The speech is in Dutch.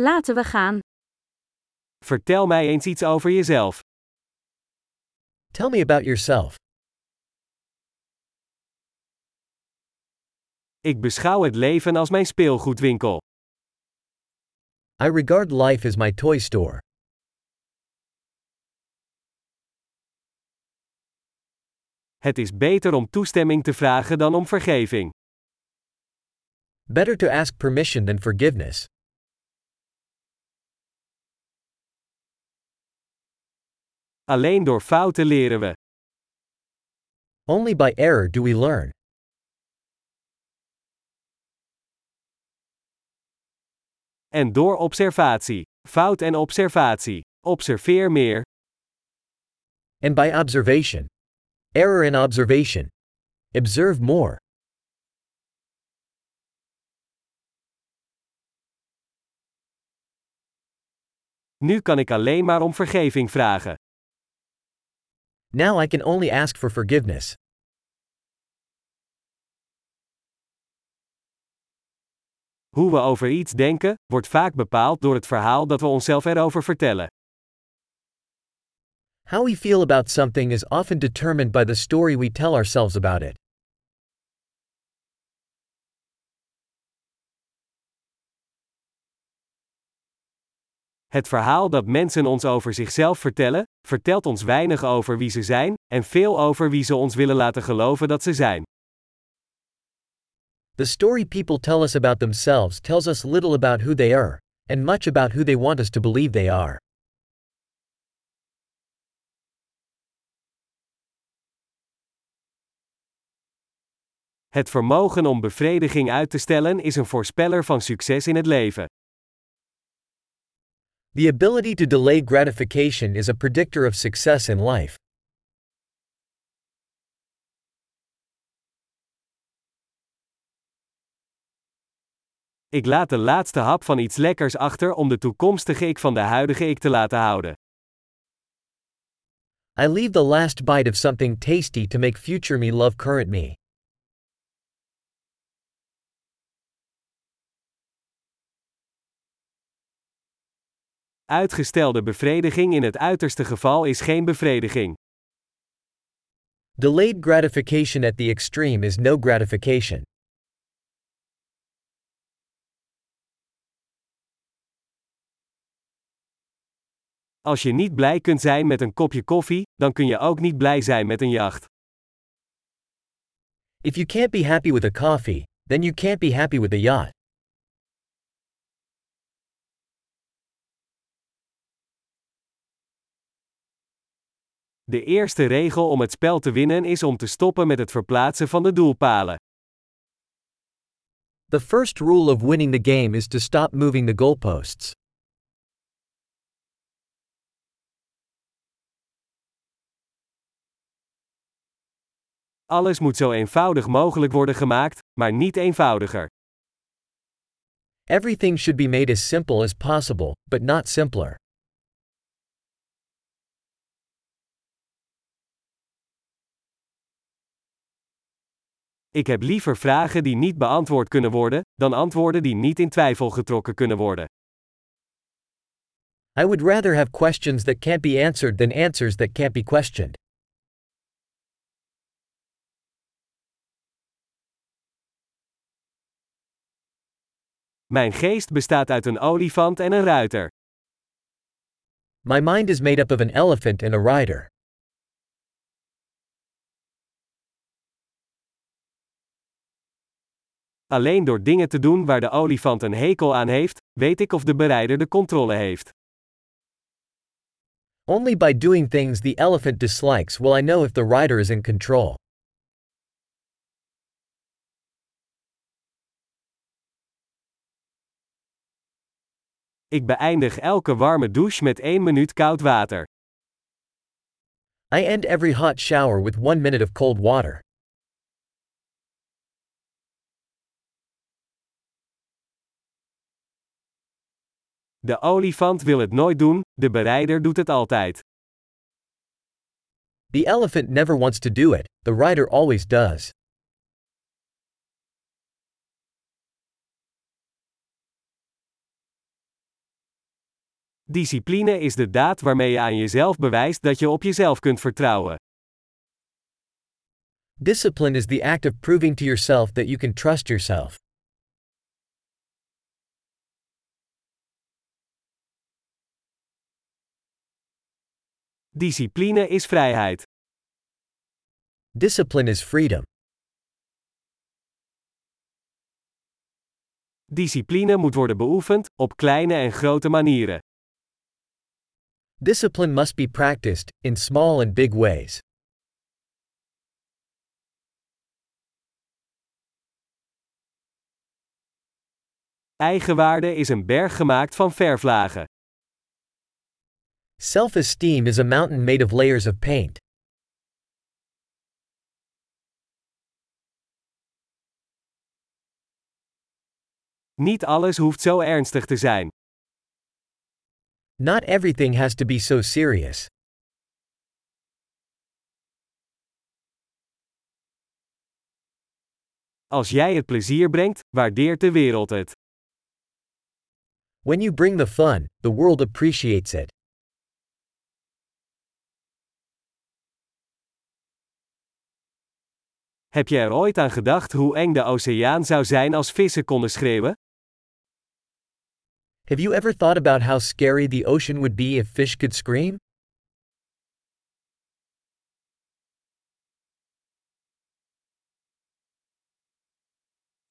Laten we gaan. Vertel mij eens iets over jezelf. Tell me about yourself. Ik beschouw het leven als mijn speelgoedwinkel. I regard life as my toy store. Het is beter om toestemming te vragen dan om vergeving. Better to ask permission than forgiveness. Alleen door fouten leren we. Only by error do we learn. En door observatie. Fout en observatie. Observeer meer. And by observation. Error in observation. Observe more. Nu kan ik alleen maar om vergeving vragen. Now I can only ask for forgiveness. Hoe we over iets denken, wordt vaak bepaald door het verhaal dat we onszelf erover vertellen. How we feel about something is often determined by the story we tell ourselves about it. Het verhaal dat mensen ons over zichzelf vertellen, vertelt ons weinig over wie ze zijn, en veel over wie ze ons willen laten geloven dat ze zijn. The story people tell us about themselves tells us little about who they are, and much about who they want us to believe they are. Het vermogen om bevrediging uit te stellen is een voorspeller van succes in het leven. The ability to delay gratification is a predictor of success in life. Ik laat de laatste hap van iets lekkers achter om de toekomstige ik van de huidige ik te laten houden. I leave the last bite of something tasty to make future me love current me. Uitgestelde bevrediging in het uiterste geval is geen bevrediging. Delayed gratification at the extreme is no gratification. Als je niet blij kunt zijn met een kopje koffie, dan kun je ook niet blij zijn met een jacht. If you can't be happy with a coffee, then you can't be happy with a yacht. De eerste regel om het spel te winnen is om te stoppen met het verplaatsen van de doelpalen. The first rule of winning the game is to stop moving the goalposts. Alles moet zo eenvoudig mogelijk worden gemaakt, maar niet eenvoudiger. Everything should be made as simple as possible, but not simpler. Ik heb liever vragen die niet beantwoord kunnen worden, dan antwoorden die niet in twijfel getrokken kunnen worden. I would rather have questions that can't be answered than answers that can't be questioned. Mijn geest bestaat uit een olifant en een ruiter. My mind is made up of an elephant and a rider. Alleen door dingen te doen waar de olifant een hekel aan heeft, weet ik of de berijder de controle heeft. Only by doing things the elephant dislikes will I know if the rider is in control. Ik beëindig elke warme douche met 1 minuut koud water. I end every hot shower with one minute of cold water. De olifant wil het nooit doen, de berijder doet het altijd. The elephant never wants to do it, the rider always does. Discipline is de daad waarmee je aan jezelf bewijst dat je op jezelf kunt vertrouwen. Discipline is the act of proving to yourself that you can trust yourself. Discipline is vrijheid. Discipline is freedom. Discipline moet worden beoefend, op kleine en grote manieren. Discipline must be practiced, in small and big ways. Eigenwaarde is een berg gemaakt van verflagen. Self esteem is a mountain made of layers of paint. Niet alles hoeft zo ernstig te zijn. Not everything has to be so serious. Als jij het plezier brengt, waardeert de wereld het. When you bring the fun, the world appreciates it. Heb je er ooit aan gedacht hoe eng de oceaan zou zijn als vissen konden schreeuwen? Have you ever thought about how scary the ocean would be if fish could scream?